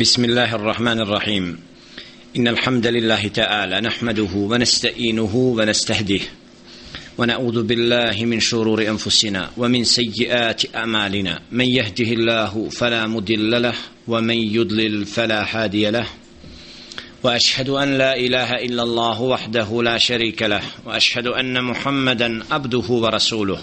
بسم الله الرحمن الرحيم. إن الحمد لله تعالى نحمده ونستعينه ونستهديه ونعوذ بالله من شرور أنفسنا ومن سيئات أعمالنا. من يهده الله فلا مضل له ومن يضلل فلا هادي له. وأشهد أن لا إله إلا الله وحده لا شريك له. وأشهد أن محمدا عبده ورسوله.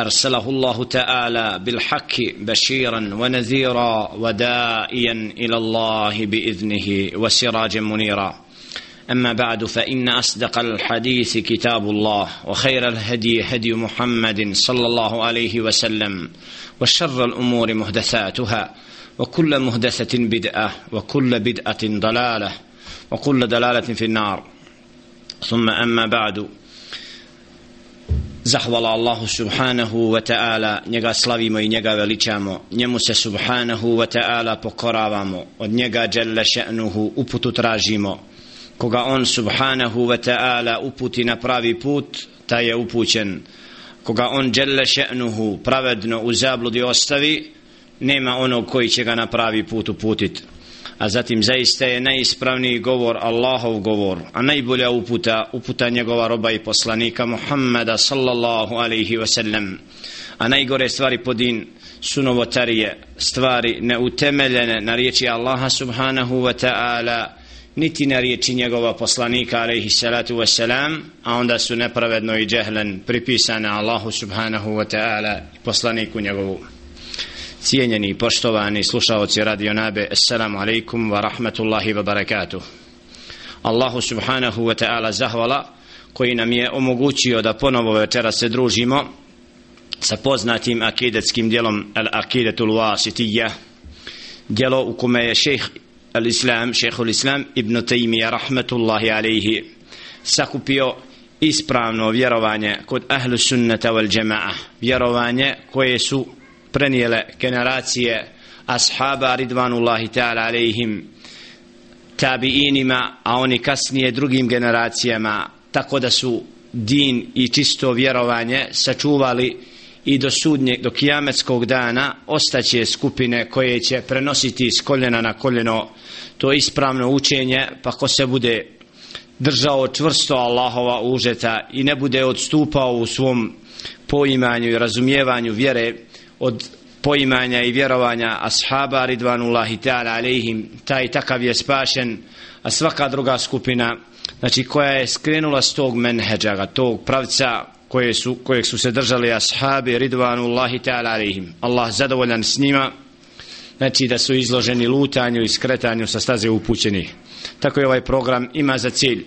أرسله الله تعالى بالحق بشيرا ونذيرا ودائيا إلى الله بإذنه وسراجا منيرا. أما بعد فإن أصدق الحديث كتاب الله وخير الهدي هدي محمد صلى الله عليه وسلم وشر الأمور محدثاتها وكل محدثة بدعة وكل بدعة ضلالة وكل دلالة في النار. ثم أما بعد Zahvala Allahu subhanahu wa ta'ala, njega slavimo i njega veličamo, njemu se subhanahu wa ta'ala pokoravamo, od njega djelle še'nuhu uputu tražimo, koga on subhanahu wa ta'ala uputi na pravi put, ta je upućen, koga on djelle še'nuhu pravedno u zabludi ostavi, nema onog koji će ga na pravi put uputit a zatim zaista je najispravniji govor Allahov govor a najbolja uputa uputa njegova roba i poslanika Muhammeda sallallahu alaihi wasallam. A najgore stvari po din su novotarije stvari neutemeljene na riječi Allaha subhanahu wa ta'ala niti na riječi njegova poslanika alaihi salatu wasalam a onda su nepravedno i džehlen pripisane Allahu subhanahu wa ta'ala poslaniku njegovu cijenjeni i poštovani slušaoci radio nabe assalamu alaikum wa rahmatullahi wa barakatuh. Allahu subhanahu wa ta'ala zahvala koji nam je omogućio da ponovo večera se družimo sa poznatim akidetskim dijelom al-akidetul wasitija dijelo u kome je šejh al-islam, šejhul islam ibn Taymiya rahmatullahi alaihi sakupio ispravno vjerovanje kod ahlu sunnata wal džema'a vjerovanje koje su prenijele generacije ashaba ridvanullahi ta'ala alaihim tabiinima a oni kasnije drugim generacijama tako da su din i čisto vjerovanje sačuvali i do sudnje, do kijametskog dana ostaće skupine koje će prenositi s koljena na koljeno. To ispravno učenje pa ko se bude držao čvrsto Allahova užeta i ne bude odstupao u svom poimanju i razumijevanju vjere od poimanja i vjerovanja ashaba ridvanullahi ta'ala alaihim taj takav je spašen a svaka druga skupina znači koja je skrenula s tog menheđa tog pravca koje su, kojeg su se držali ashabi ridvanullahi ta'ala alaihim Allah zadovoljan s njima znači da su izloženi lutanju i skretanju sa staze upućenih. Tako je ovaj program ima za cilj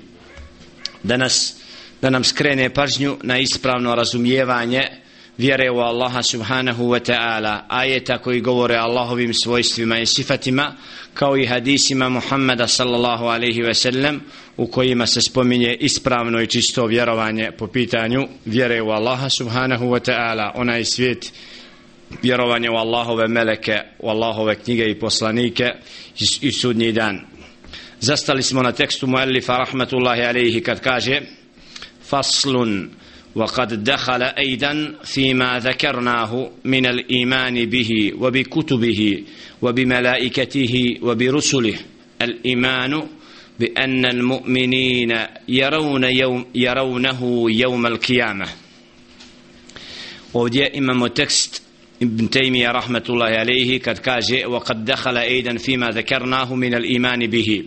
da nas da nam skrene pažnju na ispravno razumijevanje vjere u Allaha subhanahu wa ta'ala ajeta koji govore Allahovim svojstvima i sifatima kao i hadisima Muhammada sallallahu alaihi ve sellem u kojima se spominje ispravno i čisto vjerovanje po pitanju vjere u Allaha subhanahu wa ta'ala. Onaj svijet vjerovanje u Allahove meleke u Allahove knjige i poslanike i sudnji dan. Zastali smo na tekstu muallifa rahmatullahi alaihi kad kaže faslun وقد دخل أيضا فيما ذكرناه من الإيمان به وبكتبه وبملائكته وبرسله الإيمان بأن المؤمنين يرون يوم يرونه يوم القيامة ودي إمام تكست ابن تيمية رحمة الله عليه قد كاجئ وقد دخل أيضا فيما ذكرناه من الإيمان به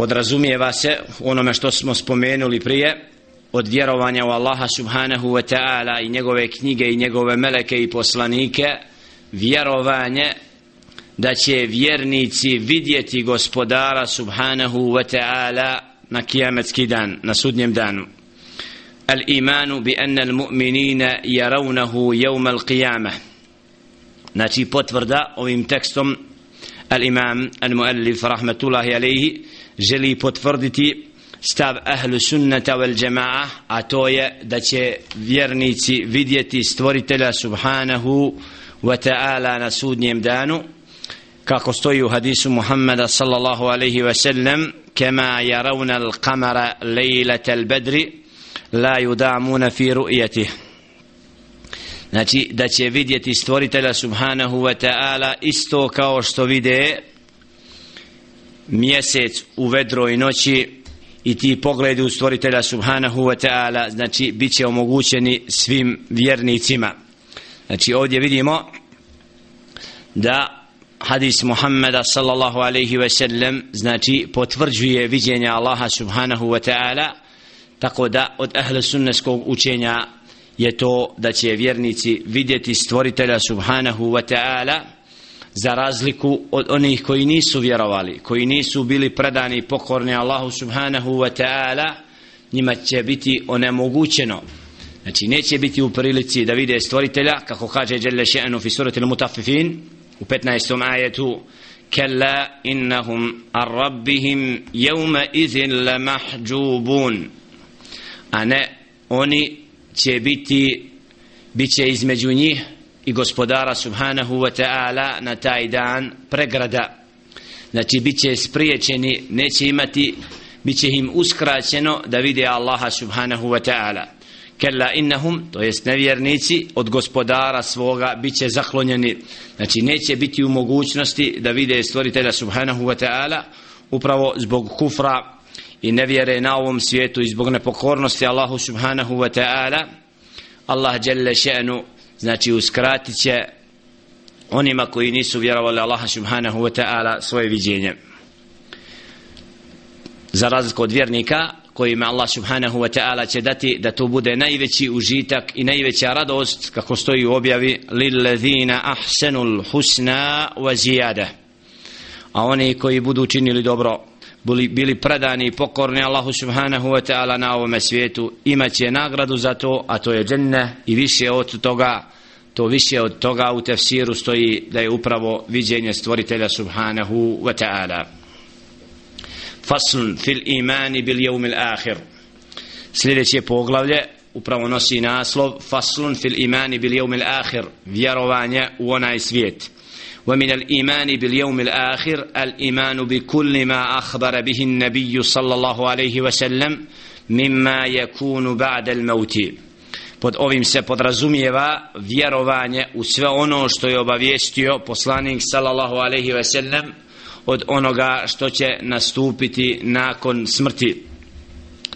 podrazumijeva se onome što smo spomenuli prije od vjerovanja u Allaha subhanahu wa ta'ala i njegove knjige i njegove meleke i poslanike vjerovanje da će vjernici vidjeti gospodara subhanahu wa ta'ala na kijametski dan, na sudnjem danu. Al imanu bi anna al mu'minina yarawnahu yawm al qiyamah. Znači potvrda ovim tekstom al imam al muallif rahmatullahi alayhi želi potvrditi stav ahlu sunnata wal jama'a a to je da će vjernici vidjeti stvoritelja subhanahu wa ta'ala na sudnjem danu kako stoji u hadisu Muhammada sallallahu alaihi wa sallam kema yarawna al kamara lejlata al-badri la yudamuna fi ru'yatih. Znači da će vidjeti stvoritelja subhanahu wa ta'ala isto kao što vide mjesec u vedroj noći i ti pogledi u stvoritelja subhanahu wa ta'ala znači bit će omogućeni svim vjernicima. Znači ovdje vidimo da hadis Muhammeda sallallahu alaihi ve sellem znači potvrđuje viđenja Allaha subhanahu wa ta'ala tako da od ahle sunneskog učenja je to da će vjernici vidjeti stvoritelja subhanahu wa ta'ala za razliku od onih koji nisu vjerovali koji nisu bili predani i pokorni Allahu subhanahu wa ta'ala njima će biti onemogućeno znači neće biti u prilici da vide stvoritelja kako kaže Jelle še'nu fi surati mutafifin u 15. ajetu kalla innahum ar rabbihim jevme izin la mahđubun a ne oni će biti bit će između njih i gospodara subhanahu wa ta'ala na taj dan pregrada. Znači bit će spriječeni neće imati bit će im uskraćeno da vide Allaha subhanahu wa ta'ala. Kella innahum to jest nevjernici od gospodara svoga bit će zaklonjeni. Znači neće biti u mogućnosti da vide stvoritelja subhanahu wa ta'ala upravo zbog kufra i nevjere na ovom svijetu i zbog nepokornosti Allahu subhanahu wa ta'ala. Allah jalla še'nu znači uskratit će onima koji nisu vjerovali Allaha subhanahu wa ta'ala svoje viđenje. Za razliku od vjernika kojima Allah subhanahu wa ta'ala će dati da to bude najveći užitak i najveća radost kako stoji u objavi lillazina ahsenul husna wa zijada a oni koji budu učinili dobro bili, bili predani i pokorni Allahu subhanahu wa ta'ala na ovome svijetu imaće nagradu za to a to je dženne i više od toga to više od toga u tefsiru stoji da je upravo viđenje stvoritelja subhanahu wa ta'ala. Fasl fil imani bil jevmil ahir. Sljedeće poglavlje upravo nosi naslov faslun fil imani bil jevmil ahir vjerovanje u onaj svijet. ومن الإيمان باليوم الآخر الإيمان بكل ما أخبر به النبي صلى الله عليه وسلم مما يكون بعد الموت pod ovim se podrazumijeva vjerovanje u sve ono što je obavijestio poslanik sallallahu alejhi ve sellem od onoga što će nastupiti nakon smrti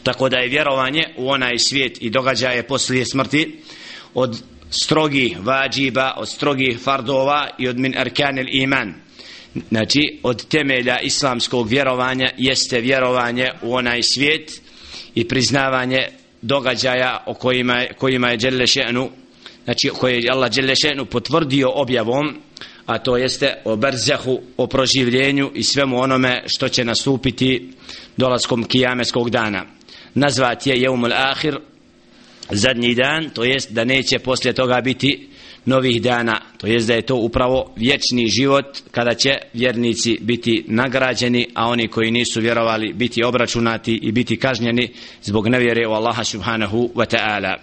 tako da je vjerovanje u onaj svijet i događaje poslije smrti od strogi vađiba, od strogih fardova i od min arkanil iman. Znači, od temelja islamskog vjerovanja jeste vjerovanje u onaj svijet i priznavanje događaja o kojima, kojima je Đelešenu, znači koje je Allah Đelešenu potvrdio objavom, a to jeste o brzehu, o proživljenju i svemu onome što će nastupiti dolaskom kijameskog dana. Nazvat je Jeumul Ahir, zadnji dan, to jest da neće poslije toga biti novih dana, to jest da je to upravo vječni život kada će vjernici biti nagrađeni, a oni koji nisu vjerovali biti obračunati i biti kažnjeni zbog nevjere u Allaha subhanahu wa ta'ala.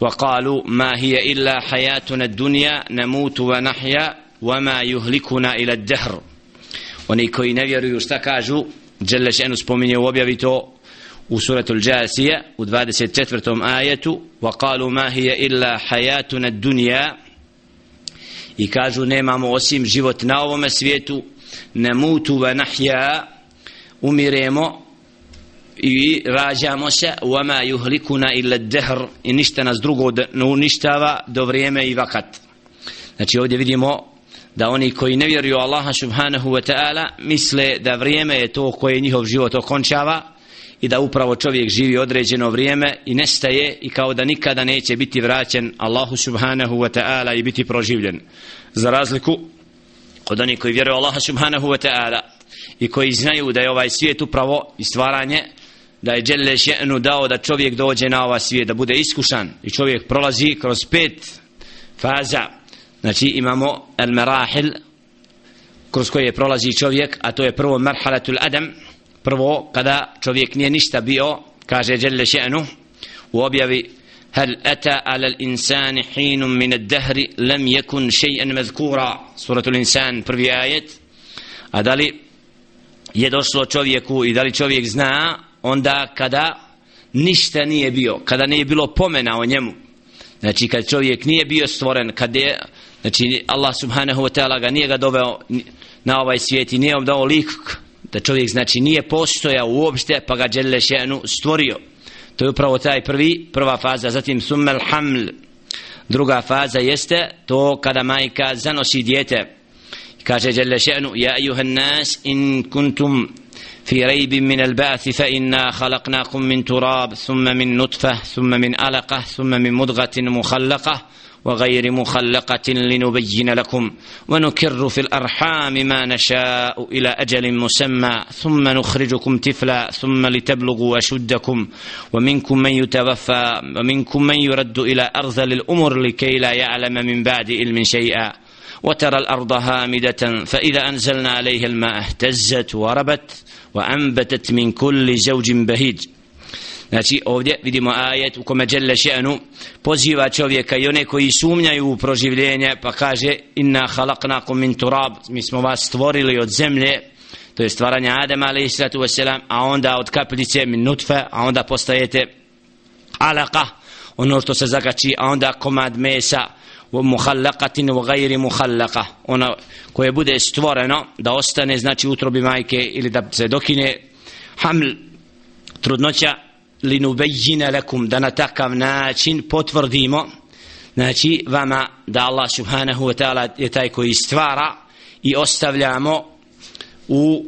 وقالوا ما هي إلا حياتنا الدنيا نموت ونحيا وما يهلكنا إلى الدهر oni koji ne vjeruju šta kažu Đele šenu spominje u objavi to u suratul Jasija u 24. ajetu wa qalu ma hiya illa hayatuna dunya i kažu nemamo osim život na ovom svijetu namutu wa nahya umiremo i rađamo se wa ma yuhlikuna illa dehr i ništa nas drugo ne uništava do vrijeme i vakat znači ovdje vidimo da oni koji ne vjeruju Allaha subhanahu wa ta'ala misle da vrijeme je to koje njihov život okončava i da upravo čovjek živi određeno vrijeme i nestaje i kao da nikada neće biti vraćen Allahu subhanahu wa ta'ala i biti proživljen. Za razliku od onih koji vjeruju Allaha subhanahu wa ta'ala i koji znaju da je ovaj svijet upravo i stvaranje da je Đelle še'nu dao da čovjek dođe na ovaj svijet da bude iskušan i čovjek prolazi kroz pet faza. Znači imamo el merahil kroz koje prolazi čovjek a to je prvo merhalatul adam prvo kada čovjek nije ništa bio kaže Jelle še'nu u objavi هل أتى على الإنسان حين من الدهر لم يكن شيئا مذكورا سورة الإنسان prvi ajet a da li je došlo čovjeku i da li čovjek zna onda kada ništa nije bio kada nije bilo pomena o njemu znači kad čovjek nije bio stvoren kad je znači Allah subhanahu wa ta'ala ga nije ga doveo na ovaj svijet i nije vam dao lik da čovjek znači nije postojao uopšte pa ga dželle še'nu stvorio to je upravo taj prvi prva faza zatim summel haml druga faza jeste to kada majka zanosi dijete kaže dželle še'nu ja ejuhan nas in kuntum في ريب من البعث فإنا خلقناكم من تراب ثم من نطفة ثم من علقة ثم من مضغة مخلقة وغير مخلقة لنبين لكم ونكر في الأرحام ما نشاء إلى أجل مسمى ثم نخرجكم طفلا ثم لتبلغوا أشدكم ومنكم من يتوفى ومنكم من يرد إلى أرذل الأمر لكي لا يعلم من بعد علم شيئا وترى الأرض هامدة فإذا أنزلنا عليها الماء اهتزت وربت وأنبتت من كل زوج بهيج Znači ovdje vidimo ajet u kome Đelle Še'nu poziva čovjeka i one koji sumnjaju u proživljenje pa kaže inna halaknakum min turab. Mi smo vas stvorili od zemlje to je stvaranje Adama alaih sallatu wasalam a onda od kapljice min nutfe a onda postajete alaka ono što se zakači a onda komad mesa u muhallakatin u gajri muhallaka ono koje bude stvoreno da ostane znači utrobi majke ili da se dokine haml trudnoća linubejjine lekum da na takav način potvrdimo znači vama da Allah subhanahu wa ta'ala je taj koji stvara i ostavljamo u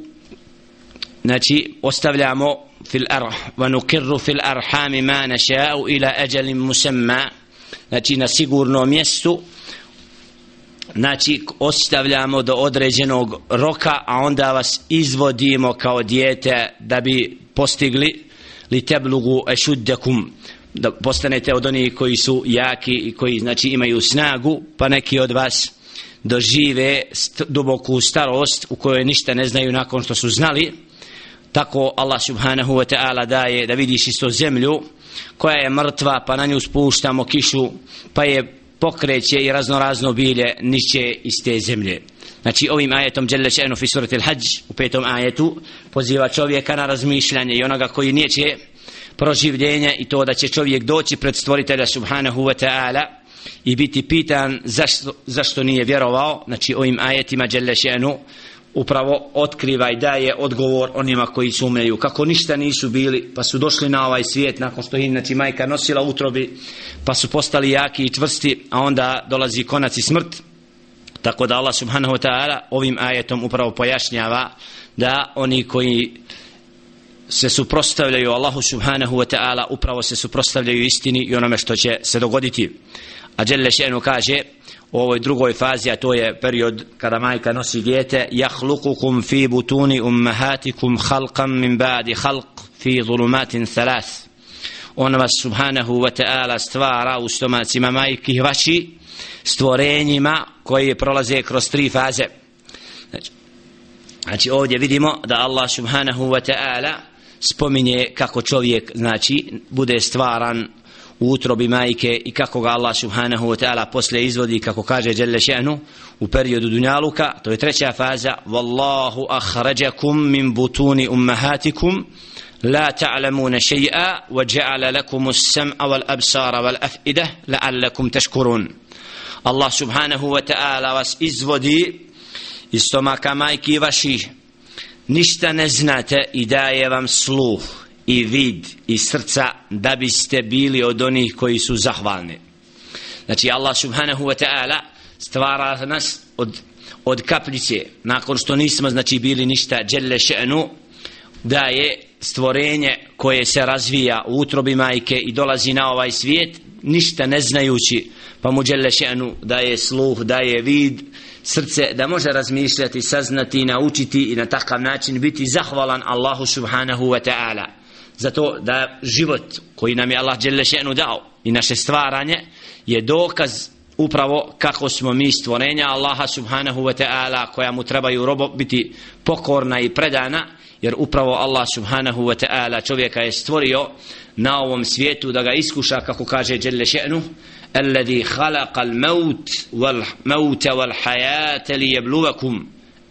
znači ostavljamo fil arh wa nukirru fil arhami ma nasha'u ila ajalin musamma znači na sigurno mjestu znači ostavljamo do određenog roka a onda vas izvodimo kao dijete da bi postigli li teblugu ešuddekum da postanete od onih koji su jaki i koji znači imaju snagu pa neki od vas dožive st duboku starost u kojoj ništa ne znaju nakon što su znali. Tako Allah subhanahu wa ta'ala daje da vidiš isto zemlju koja je mrtva pa na nju spuštamo kišu pa je pokreće i raznorazno bilje niće iz te zemlje. Znači ovim ajetom Đelle še'nu fi surati al-Hajj u petom ajetu poziva čovjeka na razmišljanje i onoga koji neće proživljenje i to da će čovjek doći pred stvoritelja subhanahu wa ta'ala i biti pitan zašto, zašto nije vjerovao. Znači ovim ajetima Đelle še'nu upravo otkriva i daje odgovor onima koji sumnjaju. Kako ništa nisu bili pa su došli na ovaj svijet nakon što ih znači majka nosila utrobi pa su postali jaki i čvrsti a onda dolazi konac i smrt tako da Allah subhanahu wa ta'ala ovim ajetom upravo pojašnjava da oni koji se suprostavljaju Allahu subhanahu wa ta'ala upravo se suprostavljaju istini i onome što će se dogoditi. A Đelle še'nu kaže u ovoj drugoj fazi a to je period kada majka nosi dijete jahlukukum fi butuni ummahatikum halqam min ba'di halq fi zulumatin thalath on vas subhanahu wa ta'ala stvara u stomacima majki vaši stvorenjima koji prolaze kroz tri faze. Znači, znači ovdje vidimo da Allah subhanahu wa ta'ala spominje kako čovjek znači bude stvaran u utrobi majke i kako ga Allah subhanahu wa ta'ala posle izvodi kako kaže Jelle še'nu u periodu dunjaluka. To je treća faza. Wallahu ahrađakum min butuni ummahatikum. لا تعلمون شيئا وجعل لكم السمع والأبصار والأفئدة لعلكم تشكرون Allah subhanahu wa ta'ala vas izvodi iz stomaka majki vaših ništa ne znate i daje vam sluh i vid i srca da biste bili od onih koji su zahvalni znači Allah subhanahu wa ta'ala stvara nas od, od kapljice nakon što nismo znači bili ništa djelle še'nu da je stvorenje koje se razvija u utrobi majke i dolazi na ovaj svijet ništa ne znajući pa mu djelle še'nu daje sluh, daje vid srce da može razmišljati, saznati, naučiti i na takav način biti zahvalan Allahu subhanahu wa ta'ala. Zato da život koji nam je Allah djelle še'nu dao i naše stvaranje je dokaz upravo kako smo mi stvorenja Allaha subhanahu wa ta'ala koja mu trebaju robo biti pokorna i predana jer upravo Allah subhanahu wa ta'ala čovjeka je stvorio na ovom svijetu da ga iskuša kako kaže Jelle še'nu الذي خلق الموت والموت والحياة ليبلوكم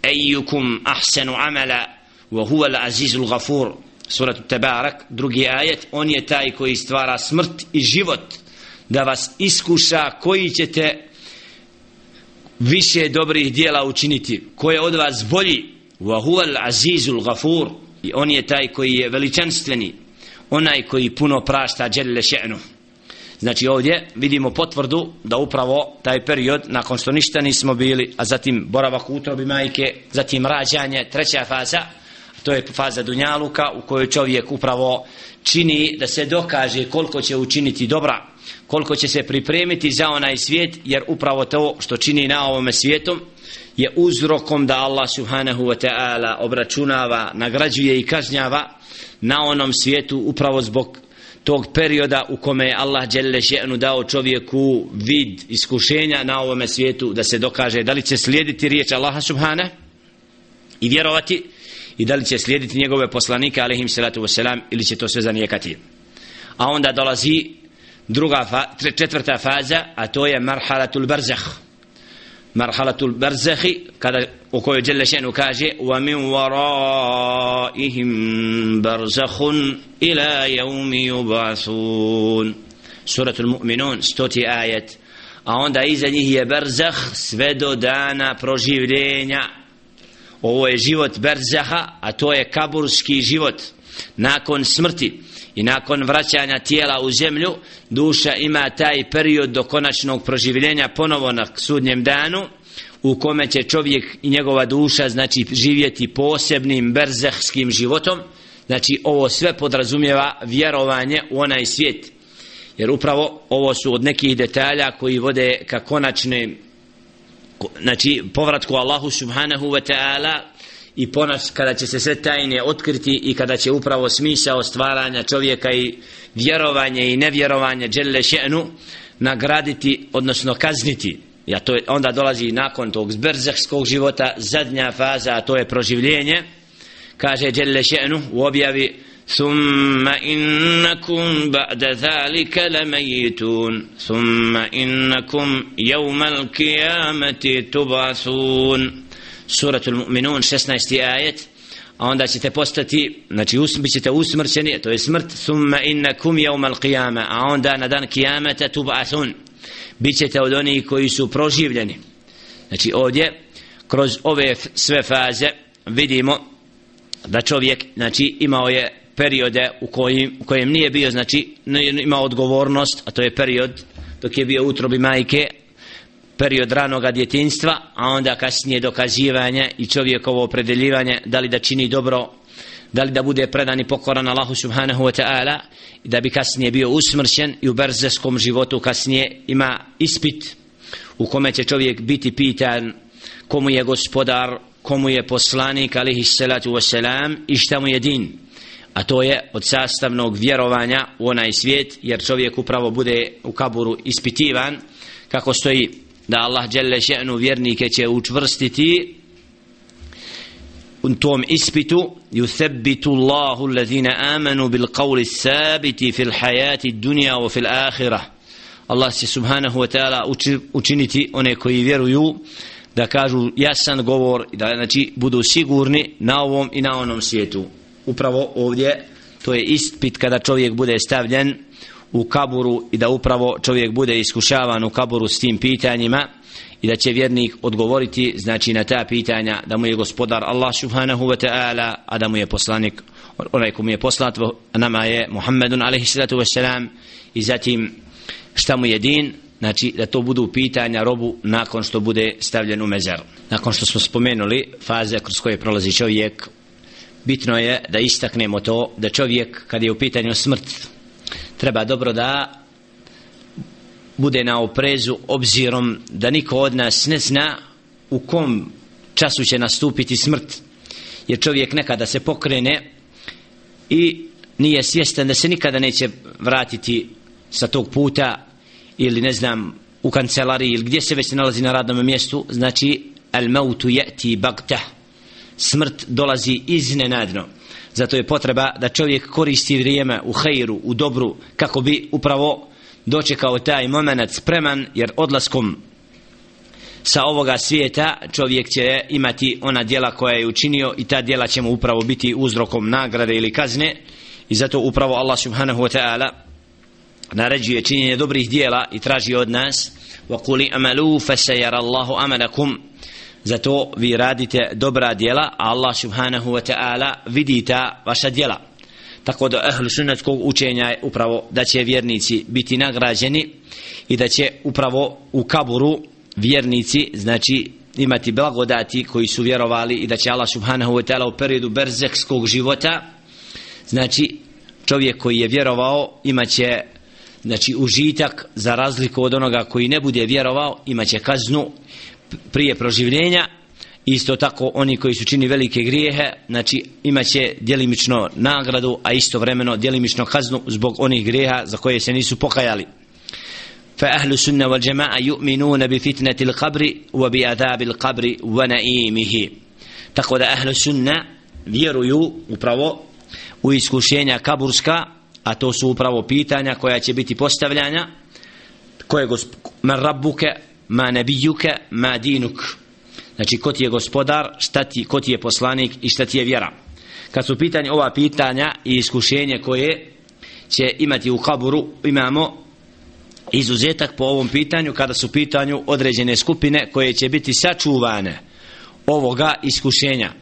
أيكم أحسن عملا وهو العزيز الغفور سورة التبارك drugi ajet on je taj koji stvara smrt i život da vas iskuša koji ćete više dobrih dijela učiniti koje od vas bolji. Wa huwa al-azizul ghafur. I on je taj koji je veličanstveni onaj koji puno prašta dželle še'nu. Znači ovdje vidimo potvrdu da upravo taj period nakon što ništa nismo bili a zatim boravak u utrobi majke zatim rađanje treća faza to je faza dunjaluka u kojoj čovjek upravo čini da se dokaže koliko će učiniti dobra koliko će se pripremiti za onaj svijet jer upravo to što čini na ovome svijetu je uzrokom da Allah subhanahu wa ta'ala obračunava, nagrađuje i kažnjava na onom svijetu upravo zbog tog perioda u kome je Allah dželle še'nu dao čovjeku vid iskušenja na ovome svijetu da se dokaže da li će slijediti riječ Allaha subhana i vjerovati i da li će slijediti njegove poslanike alaihim salatu wasalam ili će to sve zanijekati. A onda dolazi druga fa, četvrta faza a to je marhalatul barzakh. Marhalatul barzahi, kada u kojoj Jelle Šenu kaže wa min waraihim barzakhun ila yawmi yub'athun. Suratul mu'minun stoti ajet. A onda iza njih je barzakh sve do dana proživljenja. Ovo je život barzaha a to je kaburski život. Nakon smrti i nakon vraćanja tijela u zemlju duša ima taj period do konačnog proživljenja ponovo na sudnjem danu u kome će čovjek i njegova duša znači živjeti posebnim berzehskim životom. Znači ovo sve podrazumijeva vjerovanje u onaj svijet. Jer upravo ovo su od nekih detalja koji vode ka konačne znači povratku Allahu subhanahu wa ta'ala i ponas kada će se sve tajne otkriti i kada će upravo smisao stvaranja čovjeka i vjerovanje i nevjerovanje dželle še'nu nagraditi odnosno kazniti ja to je, onda dolazi nakon tog zberzahskog života zadnja faza a to je proživljenje kaže dželle še'nu u objavi ثم إنكم بعد ذلك لميتون ثم إنكم يوم القيامة تبعثون suratul mu'minun 16. ajet a onda ćete postati znači bit ćete usmrćeni to je smrt summa innakum yawm al-qiyama a onda na dan kijameta tub'athun bit ćete od onih koji su proživljeni znači ovdje kroz ove sve faze vidimo da čovjek znači imao je periode u kojim, u kojem nije bio znači imao odgovornost a to je period dok je bio utrobi majke period ranog djetinstva, a onda kasnije dokazivanje i čovjekovo opredeljivanje da li da čini dobro, da li da bude predan i pokoran Allahu subhanahu wa ta'ala i da bi kasnije bio usmršen i u berzeskom životu kasnije ima ispit u kome će čovjek biti pitan komu je gospodar, komu je poslanik alihi salatu wasalam i šta mu je din. A to je od sastavnog vjerovanja u onaj svijet jer čovjek upravo bude u kaburu ispitivan kako stoji da Allah dželle še'nu vjernike će učvrstiti u tom ispitu yuthabbitu Allahu allazina amanu bil qawli sabiti fil hayati dunya wa fil akhirah. Allah će subhanahu wa ta'ala učiniti one koji vjeruju da kažu jasan govor da znači budu sigurni na ovom i na onom svijetu. Upravo ovdje to je ispit kada čovjek bude stavljen u kaburu i da upravo čovjek bude iskušavan u kaburu s tim pitanjima i da će vjernik odgovoriti znači na ta pitanja da mu je gospodar Allah subhanahu wa ta'ala a da mu je poslanik onaj ko mu je poslat nama je Muhammedun alaihi salatu wasalam i zatim šta mu je din znači da to budu pitanja robu nakon što bude stavljen u mezar nakon što smo spomenuli faze kroz koje prolazi čovjek bitno je da istaknemo to da čovjek kad je u pitanju smrt treba dobro da bude na oprezu obzirom da niko od nas ne zna u kom času će nastupiti smrt. Jer čovjek nekada se pokrene i nije svjestan da se nikada neće vratiti sa tog puta ili ne znam u kancelariji ili gdje se već nalazi na radnom mjestu. Znači al mautu yati bagta smrt dolazi iznenadno zato je potreba da čovjek koristi vrijeme u hejru, u dobru kako bi upravo dočekao taj moment spreman jer odlaskom sa ovoga svijeta čovjek će imati ona djela koja je učinio i ta djela će mu upravo biti uzrokom nagrade ili kazne. I zato upravo Allah subhanahu wa ta'ala naređuje činjenje dobrih djela i traži od nas وَقُلِ أَمَلُوا amalu اللَّهُ أَمَلَكُمْ amalakum zato vi radite dobra djela, a Allah subhanahu wa ta'ala vidi ta vaša djela. tako da ehlu sunnetskog učenja je upravo da će vjernici biti nagrađeni i da će upravo u kaburu vjernici znači imati blagodati koji su vjerovali i da će Allah subhanahu wa ta'ala u periodu berzekskog života znači čovjek koji je vjerovao imaće znači užitak za razliku od onoga koji ne bude vjerovao imaće kaznu prije proživljenja isto tako oni koji su čini velike grijehe znači imaće djelimično nagradu a istovremeno djelimično kaznu zbog onih grijeha za koje se nisu pokajali فأهل السنة والجماعة يؤمنون بفتنة القبر وبعذاب القبر ونعيمه تقول أهل السنة vjeruju upravo u iskušenja kaburska a to su upravo pitanja koja će biti postavljanja koje gosp man rabbuke ma nabijuka ma dinuk. Znači ko ti je gospodar šta ti, ko ti je poslanik i šta ti je vjera. Kad su pitanje ova pitanja i iskušenje koje će imati u kaburu imamo izuzetak po ovom pitanju kada su pitanju određene skupine koje će biti sačuvane ovoga iskušenja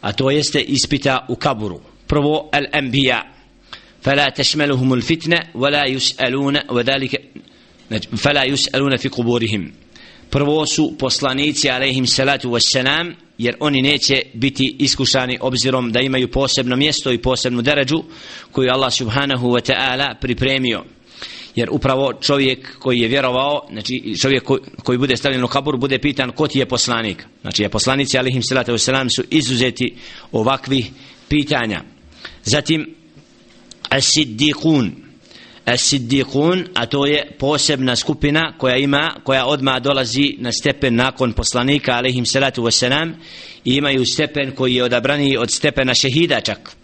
a to jeste ispita u kaburu prvo al-anbiya fala tashmaluhum al-fitna wala yus'aluna wadalike znači, fela yus'aluna fi kuburihim prvo su poslanici alaihim salatu wassalam jer oni neće biti iskušani obzirom da imaju posebno mjesto i posebnu deređu koju Allah subhanahu wa ta'ala pripremio. Jer upravo čovjek koji je vjerovao znači čovjek koji, koji bude stavljen u kabur bude pitan ko ti je poslanik. Znači je poslanici alaihim salatu wassalam su izuzeti ovakvih pitanja. Zatim as-siddiqun as-siddiqun a to je posebna skupina koja ima koja odma dolazi na stepen nakon poslanika alaihim salatu vesselam i imaju stepen koji je odabrani od stepena šehida čak.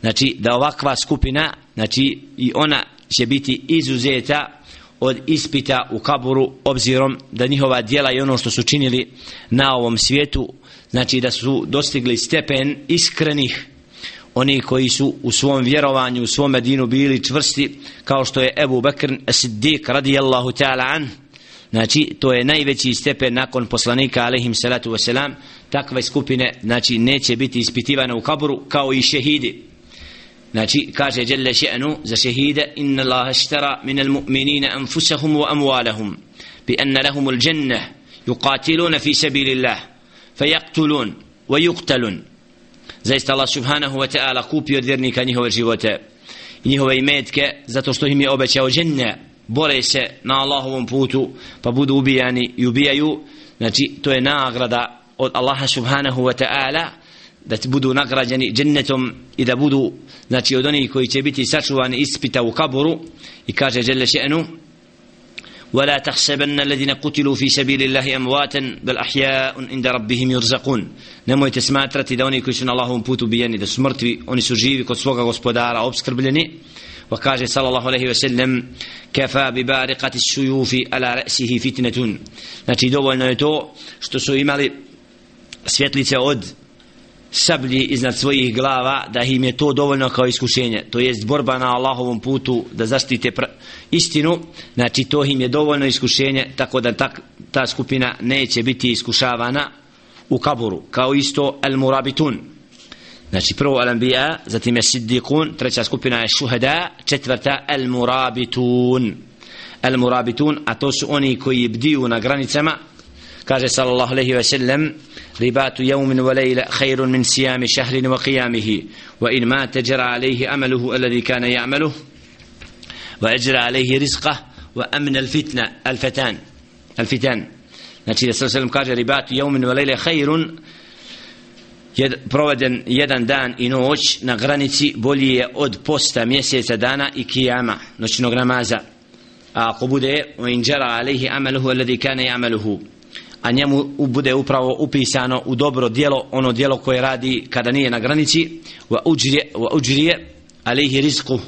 Znači da ovakva skupina znači i ona će biti izuzeta od ispita u kaburu obzirom da njihova djela i ono što su činili na ovom svijetu znači da su dostigli stepen iskrenih oni koji su u svom vjerovanju u svom dinu bili čvrsti kao što je Ebu Bekr Siddiq radijallahu ta'ala an. Znači to je najveći stepen nakon poslanika alaihim salatu wasalam. Takve skupine znači neće biti ispitivane u kaburu kao i šehidi. Znači kaže Jelle še'nu za šehide inna Allah štara minal mu'minina anfusahum wa amwalahum bi anna lahumul jannah yuqatiluna fi sabilillah fayaktulun wa yuqtalun zaista Allah subhanahu wa ta'ala kupio od vjernika njihove živote i njihove imetke zato što im je obećao dženne. Bore se na Allahovom putu pa budu ubijani i ubijaju. Znači to je nagrada od Allaha subhanahu wa ta'ala da budu nagrađeni džennetom i da budu znači od onih koji će biti sačuvani ispita u kaburu i kaže Jelle še'nu ولا تحسبن الذين قتلوا في سبيل الله امواتا بل احياء عند ربهم يرزقون nemojte smatrati da oni koji su na Allahovom putu bijeni da su mrtvi oni su živi kod svoga gospodara obskrbljeni wa kaže sallallahu alejhi ve sellem kafa bi bariqati suyufi ala ra'sihi fitnatun znači dovoljno je to što su imali svjetlice od sablji iznad svojih glava da im je to dovoljno kao iskušenje. To jest borba na Allahovom putu da zaštite istinu. Znači to im je dovoljno iskušenje tako da ta, ta skupina neće biti iskušavana u kaburu kao isto al murabitun znači prvo al anbiya zatim je siddiqun treća skupina je shuhada četvrta al murabitun al murabitun a to su oni koji bdiju na granicama kaže sallallahu alejhi ve sellem ربات يوم وليلة خير من صيام شهر وقيامه وإن ما تجرى عليه أمله الذي كان يعمله وأجرى عليه رزقه وأمن الفتنة الفتان الفتان Znači da sallam kaže ribatu jeumin wa lejle hajrun jed, proveden jedan dan i noć na granici bolji je od posta mjeseca dana i kijama noćnog namaza a ako bude u inđara alaihi amaluhu alladhi kana ya'maluhu a njemu bude upravo upisano u dobro dijelo ono dijelo koje radi kada nije na granici. Wa ujrije wa ujrije alayhi rizqu.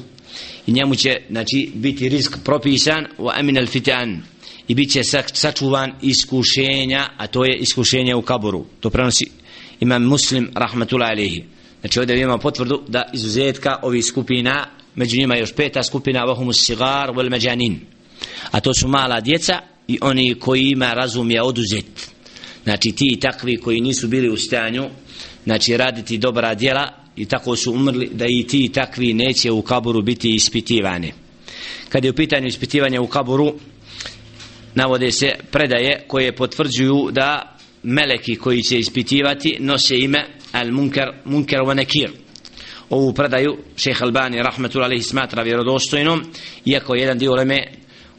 I njemu će znači biti rizk propisan. Wa amin al fitan i bit će sačuvan iskušenja a to je iskušenje u kaburu to prenosi imam muslim rahmatullahi alejhi znači ovdje imamo potvrdu da izuzetka ovih skupina među njima još peta skupina vahumus sigar vel međanin a to su mala djeca i oni koji ima razum je oduzet. Znači ti takvi koji nisu bili u stanju znači raditi dobra djela i tako su umrli da i ti takvi neće u kaburu biti ispitivani. Kad je u pitanju ispitivanja u kaburu navode se predaje koje potvrđuju da meleki koji će ispitivati nose ime al munkar munkar wa nakir. Ovu predaju šeha Albani rahmetullahi smatra vjerodostojnom iako jedan dio leme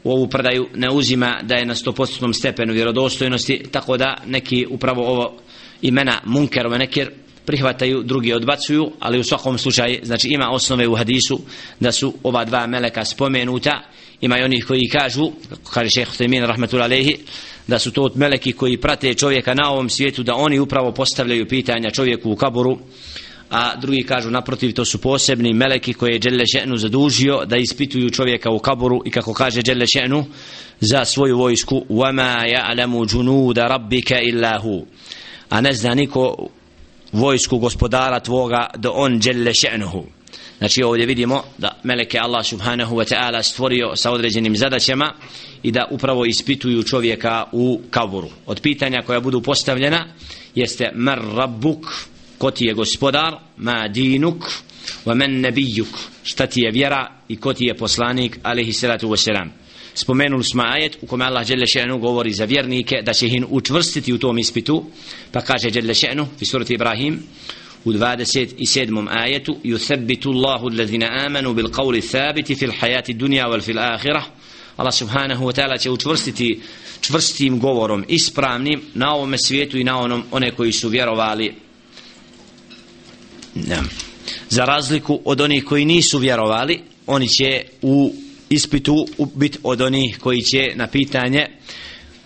u ovu predaju ne uzima da je na 100% stepenu vjerodostojnosti tako da neki upravo ovo imena munkar wa prihvataju, drugi odbacuju, ali u svakom slučaju, znači ima osnove u hadisu da su ova dva meleka spomenuta, ima i onih koji kažu, kaže šeheh Temin rahmetullahi, da su to od meleki koji prate čovjeka na ovom svijetu, da oni upravo postavljaju pitanja čovjeku u kaburu, a drugi kažu naprotiv to su posebni meleki koje je Đelle Še'nu zadužio da ispituju čovjeka u kaburu i kako kaže Đelle Še'nu za svoju vojsku وَمَا يَعْلَمُ جُنُودَ رَبِّكَ إِلَّا هُ a ne zna niko vojsku gospodara tvoga da on Đelle Še'nuhu znači ovdje vidimo da meleke Allah subhanahu wa ta'ala stvorio sa određenim zadaćama i da upravo ispituju čovjeka u kaburu od pitanja koja budu postavljena jeste mar rabbuk ko ti je gospodar? Ma dinuk. Wa men nebijuk šta ti je vjera i ko ti je poslanik? Alaihi salatu wasalam spomenuli smo ajet u kome Allah dželle še'nu govori za vjernike da će ih učvrstiti u tom ispitu. Pa kaže dželle še'nu u surati Ibrahim u 27. ajetu yuthabbitu Allahu alladhina amanu bil qawli thabiti fil hayati dunya wal fil akhirah. Allah subhanahu wa ta'ala će učvrstiti čvrstim govorom ispravnim na ovom svijetu i na onom one koji su vjerovali Ja. za razliku od onih koji nisu vjerovali oni će u ispitu biti od onih koji će na pitanje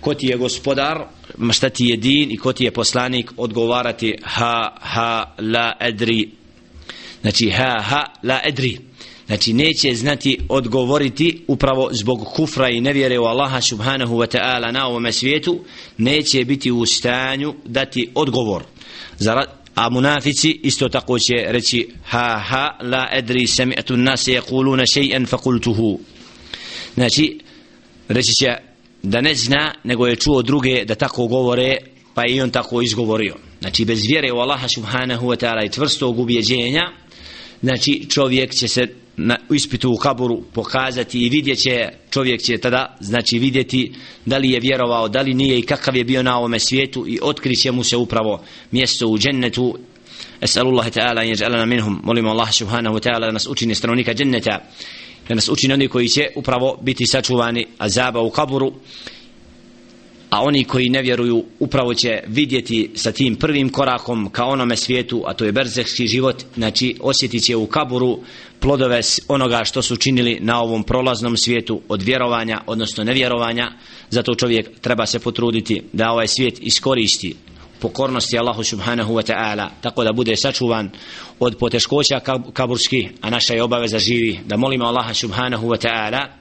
ko ti je gospodar šta ti je din i ko ti je poslanik odgovarati ha ha la edri. Znači ha ha la edri. Znači neće znati odgovoriti upravo zbog kufra i nevjere u Allaha subhanahu wa ta'ala na ovome svijetu neće biti u stanju dati odgovor. Za a munafici isto tako će reći ha ha la edri sami'tu nas yaquluna shay'an fakultuhu znači reći će da ne zna nego je čuo druge da tako govore pa i on tako izgovorio. Znači bez vjere u Allaha subhanahu wa ta'ala i tvrstog ubjeđenja znači čovjek će se na ispitu u kaburu pokazati i vidjet će čovjek će tada znači vidjeti da li je vjerovao da li nije i kakav je bio na ovome svijetu i otkriće mu se upravo mjesto u džennetu. Esalullah ta'ala in jeđalana minhum. Molimo Allah subhanahu wa ta'ala da nas učini stanovnika dženneta da nas učini oni koji će upravo biti sačuvani azaba u kaburu a oni koji ne vjeruju upravo će vidjeti sa tim prvim korakom ka onome svijetu a to je berzehski život. Znači osjetit će u kaburu plodove onoga što su činili na ovom prolaznom svijetu od vjerovanja odnosno nevjerovanja. Zato čovjek treba se potruditi da ovaj svijet iskoristi pokornosti Allahu subhanahu wa ta'ala tako da bude sačuvan od poteškoća kaburski a naša je obaveza živi da molimo Allaha subhanahu wa ta'ala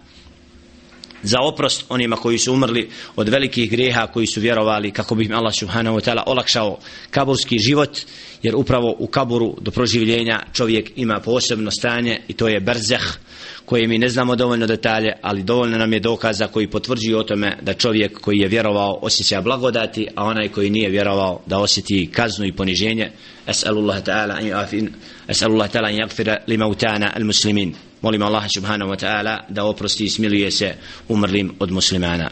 za oprost onima koji su umrli od velikih greha koji su vjerovali kako bi im Allah subhanahu wa ta'ala olakšao kaburski život jer upravo u kaburu do proživljenja čovjek ima posebno stanje i to je berzeh koje mi ne znamo dovoljno detalje ali dovoljno nam je dokaza koji potvrđuju o tome da čovjek koji je vjerovao osjeća blagodati a onaj koji nije vjerovao da osjeti kaznu i poniženje. As'alullah ta'ala an yafin ta'ala an yaghfira limautana al muslimin molim Allah subhanahu wa ta'ala da oprosti i smiluje se umrlim od muslimana.